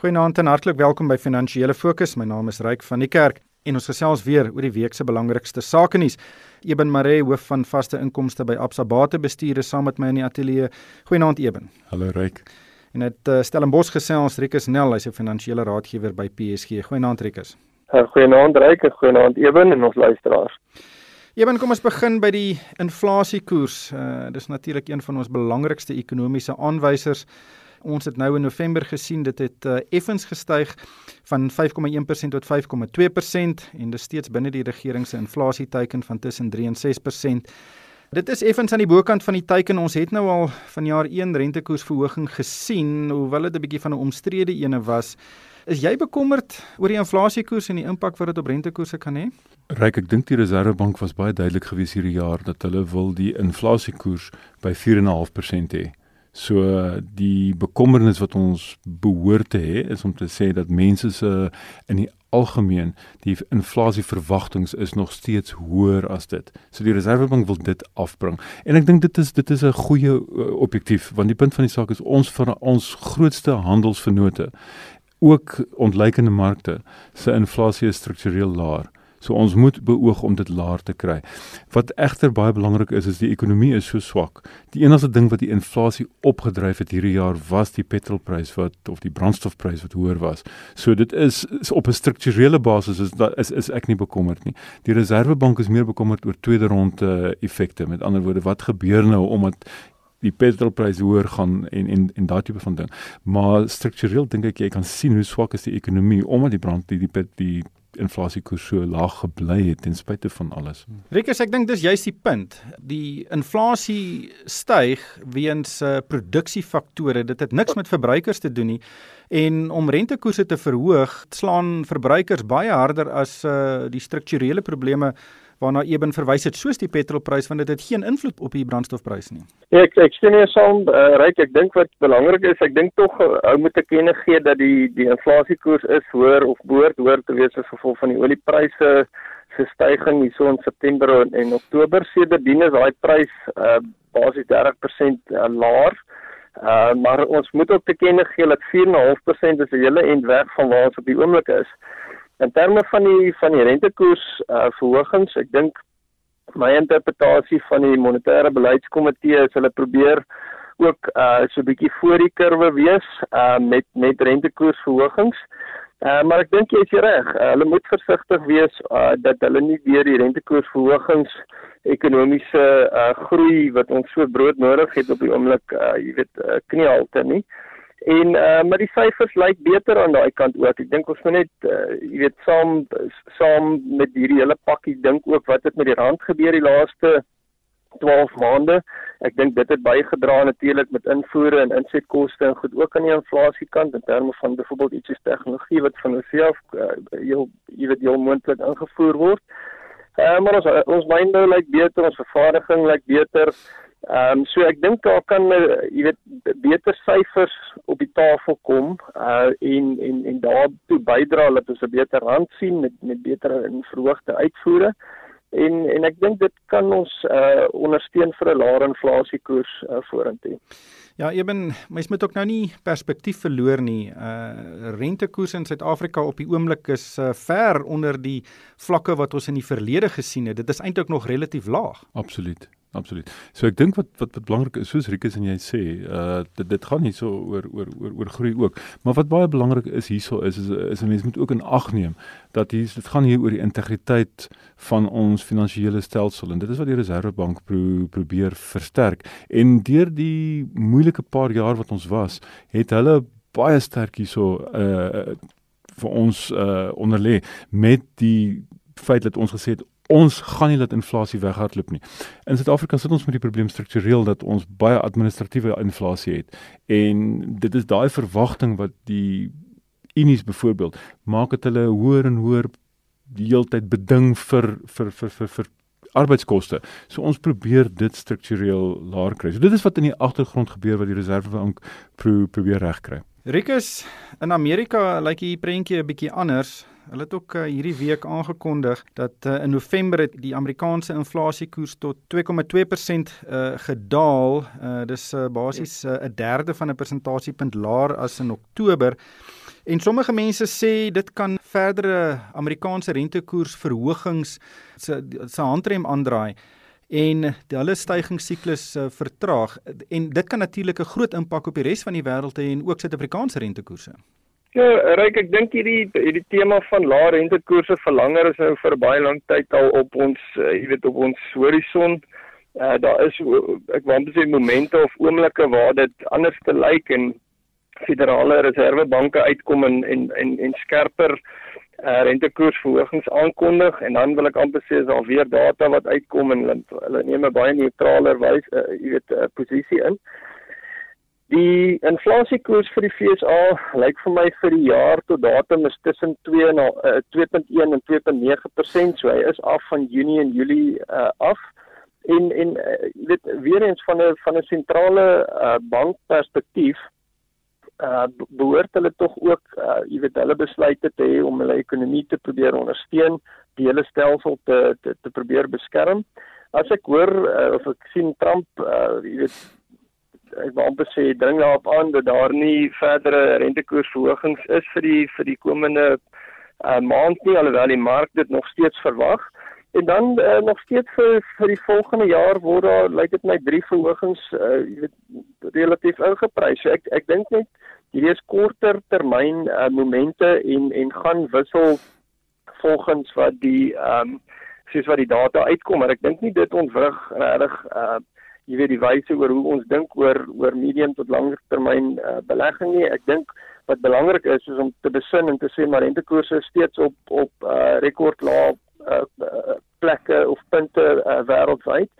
Goeienaand en hartlik welkom by Finansiële Fokus. My naam is Ryk van die Kerk en ons gesels weer oor die week se belangrikste sake nuus. Eben Maree, hoof van vaste inkomste by Absa Batebestuur, is saam met my in die ateljee. Goeienaand Eben. Hallo Ryk. En dit uh, Stellenbosch gesels Rikus Nel, hy's 'n finansiële raadgewer by PSG. Goeienaand Rikus. Uh, goeienaand Ryk, goeienaand Eben en ons luisteraars. Eben, kom ons begin by die inflasiekoers. Uh, dis natuurlik een van ons belangrikste ekonomiese aanwysers. Ons het nou in November gesien dit het uh, effens gestyg van 5,1% tot 5,2% en dis steeds binne die regering se inflasieteiken van tussen 3 en 6%. Dit is effens aan die bokant van die teiken. Ons het nou al van jaar 1 rentekoersverhoging gesien, hoewel dit 'n bietjie van 'n omstrede ene was. Is jy bekommerd oor die inflasiekoers en die impak wat dit op rentekoerse kan hê? Ryk, ek dink die Reserwebank was baie duidelik gewees hierdie jaar dat hulle wil die inflasiekoers by 4.5% hê. So die bekommernis wat ons behoort te hê is om te sê dat mense se in die algemeen die inflasieverwagtinge is nog steeds hoër as dit. So die Reserwebank wil dit afbring. En ek dink dit is dit is 'n goeie uh, objektief want die punt van die saak is ons van ons grootste handelsvennote ook ontleikende markte se inflasie is struktureel laag. So ons moet beoog om dit laer te kry. Wat egter baie belangrik is is die ekonomie is so swak. Die enigste ding wat die inflasie opgedryf het hierdie jaar was die petrolprys wat of die brandstofprys wat hoër was. So dit is, is op 'n strukturele basis is dat is, is ek nie bekommerd nie. Die Reserwebank is meer bekommerd oor tweede ronde effekte. Met ander woorde, wat gebeur nou omdat die petrolprys hoër gaan en en en daai tipe van ding. Maar struktureel dink ek jy kan sien hoe swak is die ekonomie omdat die brand die die, die inflasiekoers so laag gebly het ten spyte van alles. Rikus, ek dink dis juist die punt. Die inflasie styg weens uh, produksiefaktore. Dit het niks met verbruikers te doen nie. En om rentekoerse te verhoog, slaan verbruikers baie harder as uh, die strukturele probleme waarna Eben verwys het soos die petrolprys want dit het geen invloed op die brandstofprys nie. Ek ek sien nie saam uh, ryk ek dink wat belangrik is ek dink tog uh, ou moet ek kennis gee dat die die inflasiekoers is hoër of behoort hoër te wees as gevolg van die oliepryse se stygings hierso in September en, en Oktober sedertdien is daai prys uh, basies 30% uh, laer. Uh, maar ons moet ook te kenne gee dat 4.5% is 'n hele end weg van waar ons op die oomblik is. In terme van die van die rentekoers uh, verhogings, ek dink my interpretasie van die monetêre beleidskomitee is hulle probeer ook uh so 'n bietjie voor die kurwe wees uh met met rentekoersverhogings. Uh maar ek dink jy is reg. Uh, hulle moet versigtig wees uh dat hulle nie deur die rentekoersverhogings ekonomiese uh groei wat ons so brood nodig het op die oomblik uh jy weet uh, kniehalte nie. Uh En uh maar die syfers lyk beter aan daai kant ook. Ek dink ons moet net uh jy weet saam saam met hierdie hele pakkie dink ook wat het met die rand gebeur die laaste 12 maande. Ek dink dit het bygedra natuurlik met invoere en insetkoste en goed ook aan die inflasie kant in terme van byvoorbeeld iets soos tegnologie wat van homself uh, heel jy weet heel moontlik ingevoer word. Uh maar ons ons mynbou lyk beter, ons vervaardiging lyk beter. Ehm um, so ek dink daar kan uh, jy weet beter syfers op die tafel kom uh en en en daartoe bydra dat ons 'n beter rand sien met met beter en verhoogde uitvoere. En en ek dink dit kan ons uh ondersteun vir 'n laer inflasiekoers uh, vorentoe. Ja, eben, mens moet ook nou nie perspektief verloor nie. Uh rentekoerse in Suid-Afrika op die oomblik is uh, ver onder die vlakke wat ons in die verlede gesien het. Dit is eintlik nog relatief laag. Absoluut. Absoluut. So ek dink wat wat wat belangrik is, soos Rikus en jy sê, uh dit dit gaan nie so oor oor oor oor groei ook, maar wat baie belangrik is hierso is is is 'n mens moet ook in ag neem dat hier dit gaan hier oor die integriteit van ons finansiële stelsel en dit is wat die Reserwebank pro, probeer versterk. En deur die moeilike paar jaar wat ons was, het hulle baie sterk hierso uh vir ons uh onderlê met die feit dat ons gesê het ons gaan nie laat inflasie weghardloop nie. In Suid-Afrika sit ons met die probleem struktureel dat ons baie administratiewe inflasie het en dit is daai verwagting wat die unies byvoorbeeld maak dat hulle hoër en hoër die heeltyd beding vir vir vir vir, vir arbeidskoste. So ons probeer dit struktureel laer kry. So dit is wat in die agtergrond gebeur wat die Reserwebank pro, probeer regkry. Rikus in Amerika lyk like die prentjie 'n bietjie anders. Hulle het ook uh, hierdie week aangekondig dat uh, in November het die Amerikaanse inflasiekoers tot 2,2% uh, gedaal. Uh, dis uh, basies 'n uh, derde van 'n persentasiepunt laer as in Oktober. En sommige mense sê dit kan verdere Amerikaanse rentekoersverhogings se se handrem aandraai en die hulle stygingssiklus uh, vertraag en dit kan natuurlik 'n groot impak op die res van die wêreld hê en ook Suid-Afrikaanse rentekoerse. Ja, Ryk, ek dink hierdie hierdie tema van lae rentekoerse vir langer is nou vir baie lank tyd al op ons, uh, jy weet, op ons horison. Uh, daar is ek wou net sê momente of oomblikke waar dit anders te lyk en federale reservebanke uitkom en en en, en skerper uh, rentekoersverhogings aankondig en dan wil ek amper sê is al weer data wat uitkom en hulle, hulle neem 'n baie neutraler wys uh, jy weet uh, posisie in. Die inflasiekoers vir die FSA lyk vir my vir die jaar tot datum is tussen 2 en uh, 2.1 en 2.9% so hy is af van Junie en Julie uh, af en en uh, weet weer eens van 'n van 'n sentrale uh, bank perspektief uh behoort hulle tog ook uh jy weet hulle besluite te hê om hulle ekonomie te probeer ondersteun, die hele stelsel te te, te probeer beskerm. As ek hoor uh, of ek sien Trump uh jy weet wou amper sê dring daarop aan dat daar nie verdere rentekoersverhogings is vir die vir die komende uh maand nie alhoewel die mark dit nog steeds verwag. En dan uh, nog steeds vir vir die volgende jaar word daar lyk dit my drie verhogings uh jy weet relatief ingeprys. So ek ek dink net hierdie is korter termyn uh, momente en en gaan wissel volgens wat die ehm um, soos wat die data uitkom maar ek dink nie dit ontwrig regtig uh jy weet die wyse oor hoe ons dink oor oor medium tot langer termyn uh, belegging nie. Ek dink wat belangrik is is om te besin en te sê maar rentekoerse is steeds op op uh rekordlae uh, plekke of punte uh, wêreldwyd.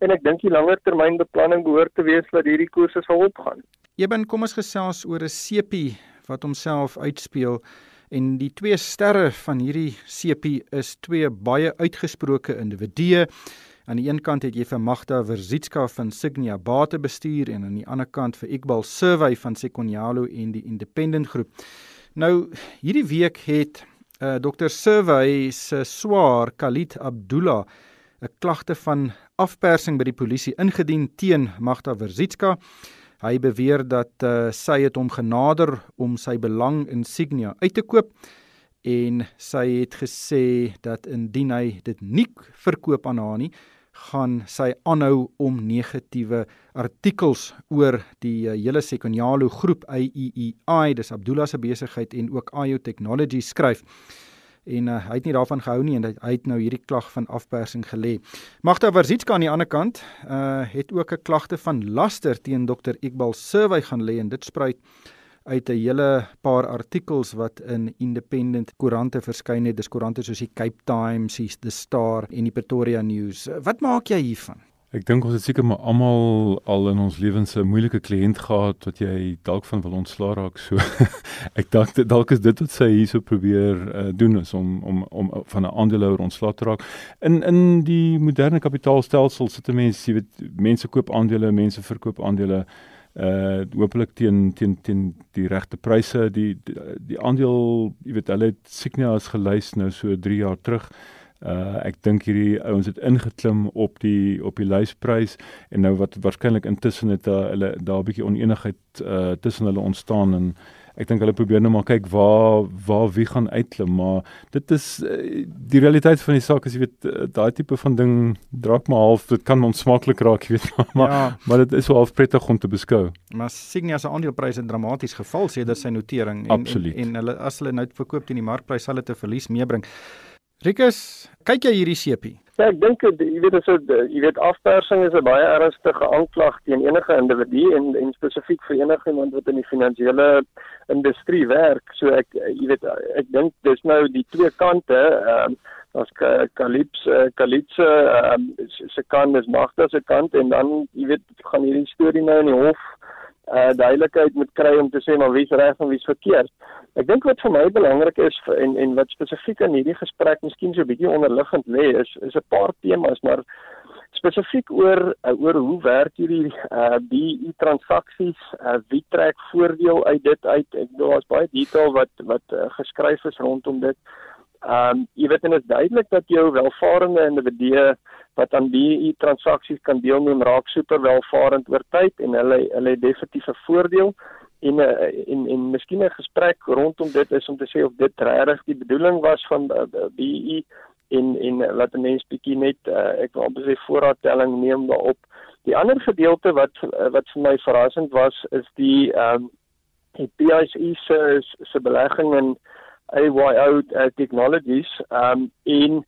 En ek dink die langer termyn beplanning behoort te wees dat hierdie koerse sal opgaan. Eben, kom ons gesels oor 'n sepie wat homself uitspeel. En die twee sterre van hierdie sepie is twee baie uitgesproke individue. Aan die een kant het jy vir Magda Verzitska van Signia Bate bestuur en aan die ander kant vir Iqbal Survey van Sekonyalo en die Independent Groep. Nou hierdie week het uh, eh, Dr Survey se swaar Khalid Abdullah 'n klagte van afpersing by die polisie ingedien teen Magda Verzitska. Hy beweer dat uh, sy het hom genader om sy belang in Signia uit te koop en sy het gesê dat indien hy dit nie verkoop aan haar nie, gaan sy aanhou om negatiewe artikels oor die uh, hele Sekonyalo groep AEEI, dis Abdullah se besigheid en ook IO Technology skryf en uh, hy het nie daarvan gehou nie en hy het nou hierdie klag van afpersing gelê. Magda Warzitska aan die ander kant uh het ook 'n klagte van laster teen Dr Iqbal Survey gaan lê en dit spruit uit 'n hele paar artikels wat in Independent koerante verskyn het. Dis koerante soos die Cape Times, die The Star en die Pretoria News. Wat maak jy hiervan? Ek dink ons het seker maar almal al in ons lewens 'n moeilike kliënt gehad wat jy dalk van wil ontslaa raak. So ek dink dalk is dit wat sy hierso probeer uh, doen is om om om van 'n aandeelhouer ontslaa te raak. In in die moderne kapitaalstelsel sit 'n mens, jy weet, mense koop aandele, mense verkoop aandele uh hopelik teen teen teen die regte pryse. Die die, die aandeel jy weet hulle het Signia as gelys nou so 3 jaar terug. Uh ek dink hierdie ouens het ingeklim op die op die lysprys en nou wat waarskynlik intussen het uh, hulle daar 'n bietjie oneenigheid uh tussen hulle ontstaan en ek dink hulle probeer nou maar kyk waar waar wie gaan uitklim maar dit is uh, die realiteit van die saak is jy weet uh, daai tipe van ding draak maar half dit kan onsmaaklik raak jy weet maar ja. maar dit is wel half prettig om te beskou maar Signia se aandelepryse dramaties geval sedert sy notering en, en en hulle as hulle nou verkoop teen die markprys sal dit 'n verlies meebring Rikus, kyk jy hierdie sepie? Ja, ek dink jy weet as jy weet afpersing is 'n baie ernstige aanklag teen enige individu en en spesifiek vir enigiemand wat in die finansiële industrie werk. So ek jy weet ek dink dis nou die twee kante, ehm um, as Kalips Kalitse ehm um, se kant is Magda se kant en dan jy weet gaan hierdie storie nou in die hof uh duidelikheid moet kry om te sê maar wie's reg en wie's verkeerd. Ek dink wat vir my belangrik is en en wat spesifiek in hierdie gesprek miskien so 'n bietjie onderliggend lê is is 'n paar temas maar spesifiek oor uh, oor hoe werk hierdie uh die transaksies uh, wie trek voordeel uit dit uit ek bedoel daar's baie detail wat wat uh, geskryf is rondom dit. Ehm um, jy weet en dit is duidelik dat jou welvarende individue wat aan die transaksies kan deelneem raak super welvarend oor tyd en hulle hulle het definitief 'n voordeel en en en miskien 'n gesprek rondom dit is om te sê of dit regtig die bedoeling was van BE en en laat 'n mens bietjie net uh, ek wil amper sê voorraadtelling neem daarop. Die ander gedeelte wat wat vir my verrassend was is die ehm um, die PIC se se belegging in AYO uh, Technologies um, en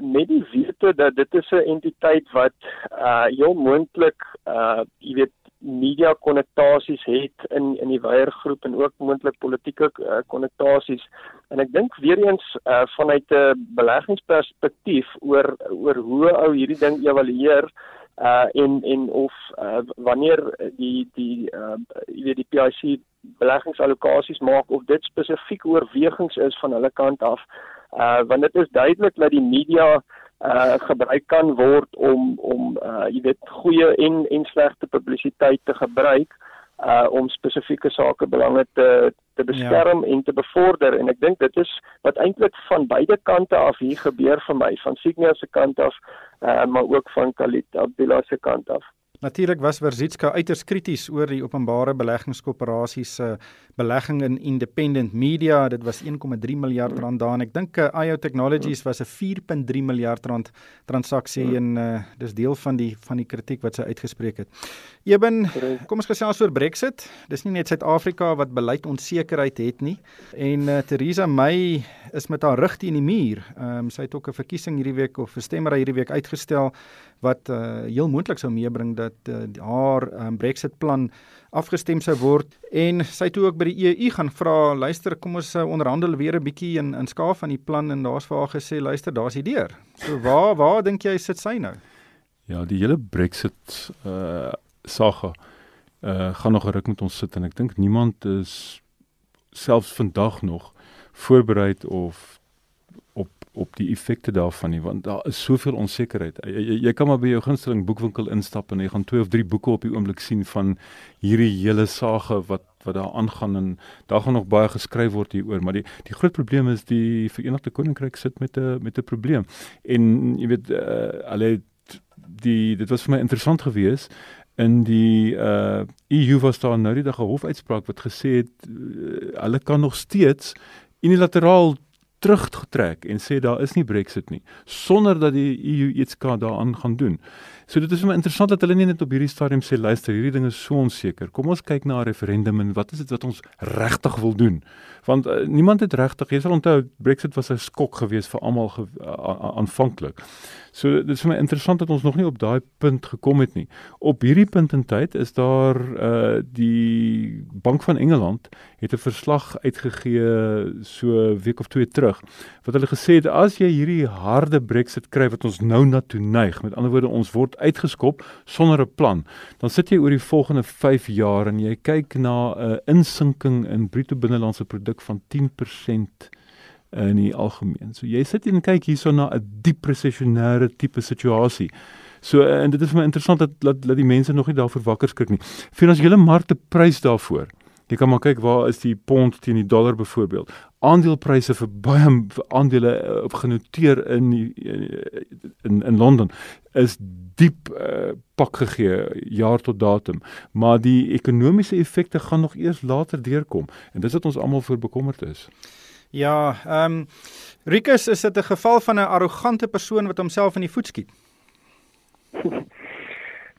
met die wete dat dit is 'n entiteit wat uh heel moontlik uh jy weet media konnektasies het in in die weiergroep en ook moontlik politieke konnektasies uh, en ek dink weer eens uh, vanuit 'n beleggingsperspektief oor oor hoe ou hierdie ding evalueer uh en en of uh, wanneer die die uh jy weet die PIC beleggingsallokasies maak of dit spesifiek oorwegings is van hulle kant af uh want dit is duidelik dat die media uh gebruik kan word om om uh jy weet goeie en en slegte publisiteit te gebruik uh om spesifieke sake belange te te beskerm ja. en te bevorder en ek dink dit is wat eintlik van beide kante af hier gebeur vir my van Signia se kant af uh maar ook van Khalid Abdullah se kant af. Natuurlik was Verzitska uiters krities oor die openbare beleggingskoöperasies se belegging in independent media. Dit was 1,3 miljard rand daar en ek dink uh, IO Technologies was 'n 4.3 miljard rand transaksie en uh, dis deel van die van die kritiek wat sy uitgespreek het. Eben, kom ons gesels oor Brexit. Dis nie net Suid-Afrika wat beleid onsekerheid het nie en uh, Theresa May is met haar rug teen die muur. Ehm um, sy het ook 'n verkiesing hierdie week of 'n stemmery hierdie week uitgestel wat uh, heel moontlik sou meebring dat uh, haar um, Brexit plan afgestem sou word en sy toe ook by die EU gaan vra luister kom ons uh, onderhandel weer 'n bietjie in in skaaf van die plan en daar's vir haar gesê luister daar's die deur. So waar waar dink jy sit sy nou? Ja, die hele Brexit uh saga uh gaan nog geruk met ons sit en ek dink niemand is selfs vandag nog voorberei of op die effekte daarvan nie want daar is soveel onsekerheid. Jy, jy, jy kan maar by jou gunsteling boekwinkel instap en jy gaan twee of drie boeke op die oomblik sien van hierdie hele sage wat wat daar aangaan en daar gaan nog baie geskryf word hieroor, maar die die groot probleem is die Verenigde Koninkryk sit met 'n met 'n probleem. En jy weet uh, alle die dit was vir my interessant geweest in die uh EU was daar nou die dag 'n hofuitspraak wat gesê het uh, hulle kan nog steeds unilateraal teruggetrek en sê daar is nie Brexit nie sonder dat die EU iets kan daaraan gaan doen. So dit is vir my interessant dat hulle nie net op hierdie stadium sê luister, hierdie ding is so onseker. Kom ons kyk na 'n referendum en wat is dit wat ons regtig wil doen? Want uh, niemand het regtig, jy sal onthou Brexit was 'n skok geweest vir almal aanvanklik. So dit is vir my interessant dat ons nog nie op daai punt gekom het nie. Op hierdie punt in tyd is daar uh die Bank van Engeland het 'n verslag uitgegee so week of twee terug wat hulle gesê het as jy hierdie harde Brexit kry wat ons nou na toe neig, met ander woorde ons word uitgeskop sonder 'n plan, dan sit jy oor die volgende 5 jaar en jy kyk na 'n uh, insinking in bruto binnelandse produk van 10% in die algemeen. So jy sit en kyk hierso na 'n diep resessionêre tipe situasie. So en dit is vir my interessant dat dat, dat die mense nog nie daarvoor wakker skrik nie. Finansiële markte prys daarvoor. Jy kan maar kyk waar is die pond teen die dollar byvoorbeeld. Aandelepryse vir baie vir aandele uh, genoteer in uh, in in Londen is diep uh, pak gegee jaar tot datum, maar die ekonomiese effekte gaan nog eers later deurkom en dis wat ons almal voor bekommerd is. Ja, ehm um, Rikus, is dit 'n geval van 'n arrogante persoon wat homself in die voet skiet?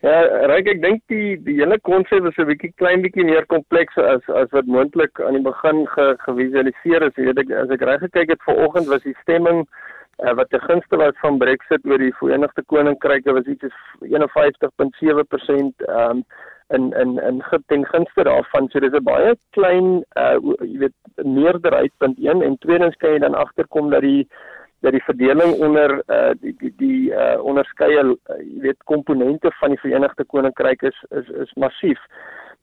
Ja, Ryk, ek dink die die hele konsep is 'n bietjie klein bietjie meer kompleks as as wat moontlik aan die begin ge, gevisualiseer is. Weet ek as ek reg gekyk het vanoggend was die stemming uh, wat te gunste was van Brexit oor die Verenigde Koninkryk was iets soos 51.7% ehm um, in in in ten gunste daarvan. So dis 'n baie klein uh jy weet meerderheid punt 1 en tweedens kan jy dan agterkom dat die dat die verdeling onder uh die die die uh onderskeie uh, jy weet komponente van die Verenigde Koninkryk is is is massief.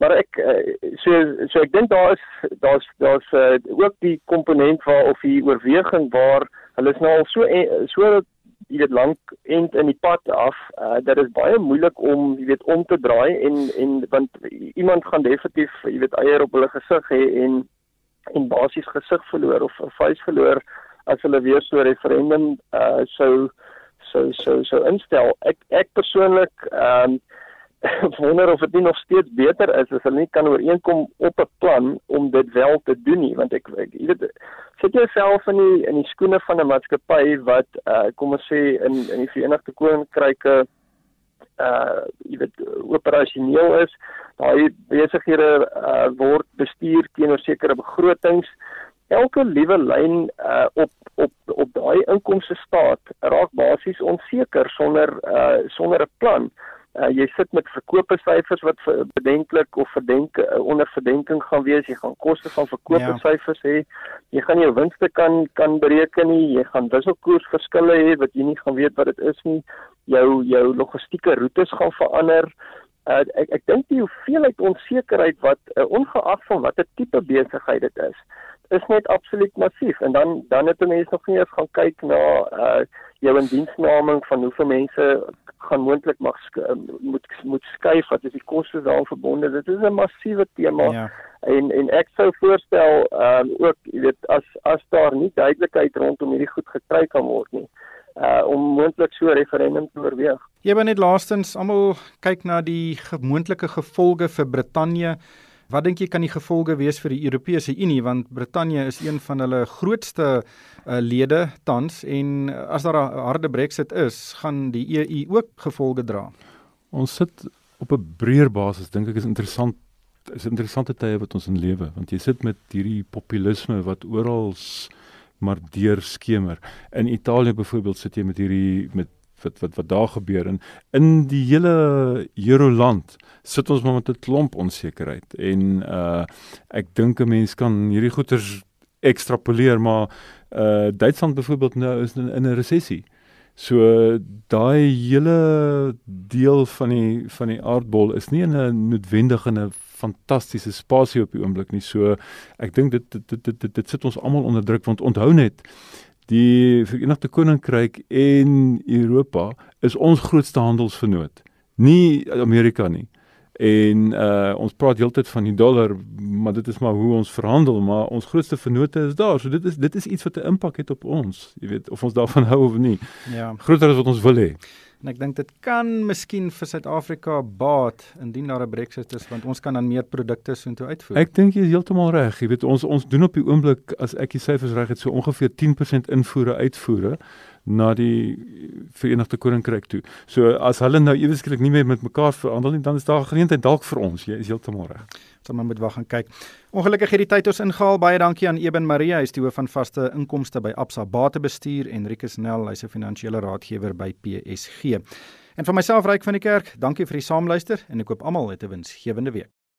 Maar ek uh, so so ek dink daar is daar's daar's uh, ook die komponent waar of die oorweging waar hulle is nou al so so jy weet lank end in die pad af uh, dat dit baie moeilik om jy weet om te draai en en want iemand gaan definitief jy weet eier op hulle gesig hê en en basies gesig verloor of 'n vuis verloor as hulle weer so 'n referendum uh sou sou sou sou instel. Ek ek persoonlik ehm um, wonder of dit nog steeds beter is as hulle nie kan ooreenkom op 'n plan om dit wel te doen nie want ek ek jy weet sit jouself in die in die skoene van 'n maatskappy wat uh, kom ons sê in in die Verenigde Koninkryk uh jy weet operasioneel is. Daai besighede uh, word bestuur teenoor sekere begrotings elke liewe lyn uh, op op op daai inkomste staat raak basies onseker sonder uh, sonder 'n plan Uh, jy sit met verkope syfers wat bedenklik of verdenk uh, onder verdenking gaan wees. Jy gaan koste van verkope ja. syfers hê. Jy gaan jou winste kan kan bereken nie. Jy gaan wisselkoersverskille hê wat jy nie gaan weet wat dit is nie. Jou jou logistieke roetes gaan verander. Uh, ek ek dink die hoeveelheid onsekerheid wat uh, ongeag van watter tipe besigheid dit is, is net absoluut massief. En dan dan het mense nog nie eens gaan kyk na uh jou indiensneming van hoeveel mense gaan moontlik mag sk moet moet skuif wat is die koste daaraan verbonde dit is 'n massiewe tema ja. en en ek sou voorstel ehm um, ook jy weet as as daar nie duidelikheid rondom hierdie goed gekry kan word nie uh om moontlik so 'n referendum te oorweeg. Jy ben net laastens almal kyk na die moontlike gevolge vir Brittanje Wat dink jy kan die gevolge wees vir die Europese Unie want Brittanje is een van hulle grootste uh, lede tans en as daar 'n harde Brexit is, gaan die EU ook gevolge dra. Ons sit op 'n breër basis dink ek is interessant is interessante tye wat ons in lewe want jy sit met hierdie populisme wat oral maar deur skemer. In Italië byvoorbeeld sit jy met hierdie met wat wat wat daar gebeur en in die hele Euroland sit ons maar met 'n klomp onsekerheid en uh ek dink 'n mens kan hierdie goeters ekstrapoleer maar uh Duitsland byvoorbeeld nou is in, in 'n resessie. So daai hele deel van die van die aardbol is nie in 'n noodwendig in 'n fantastiese spasie op die oomblik nie. So ek dink dit dit dit dit, dit, sit ons almal onder druk want onthou net die Verenigde Koninkryk en Europa is ons grootste handelsvernoot. Nie Amerika nie. En uh ons praat heeltyd van die dollar, maar dit is maar hoe ons verhandel, maar ons grootste vennote is daar. So dit is dit is iets wat 'n impak het op ons. Jy weet of ons daarvan hou of nie. Ja. Groter as wat ons wil hê. En ek dink dit kan miskien vir Suid-Afrika baat indien daar 'n Brexit is want ons kan dan meer produkte soontoe uitvoer. Ek dink jy is heeltemal reg. Jy weet ons ons doen op die oomblik as ek die syfers reg het so ongeveer 10% invoere uitvoere na die Verenigde Koninkryk toe. So as hulle nou ewesklik nie meer met mekaar verhandel nie, dan is daar geleentheid dalk vir ons. Jy is heeltemal reg. Sal maar moet wag en kyk. Ongelukkig het die tyd ons ingehaal. Baie dankie aan Eben Maria, hy is die hoof van vaste inkomste by Absa Batebestuur en Rikus Nel, hy's 'n finansiële raadgewer by PSG. En vir myself Ryk van die Kerk, dankie vir die saamluister en ek koop almal 'n winsgewende week.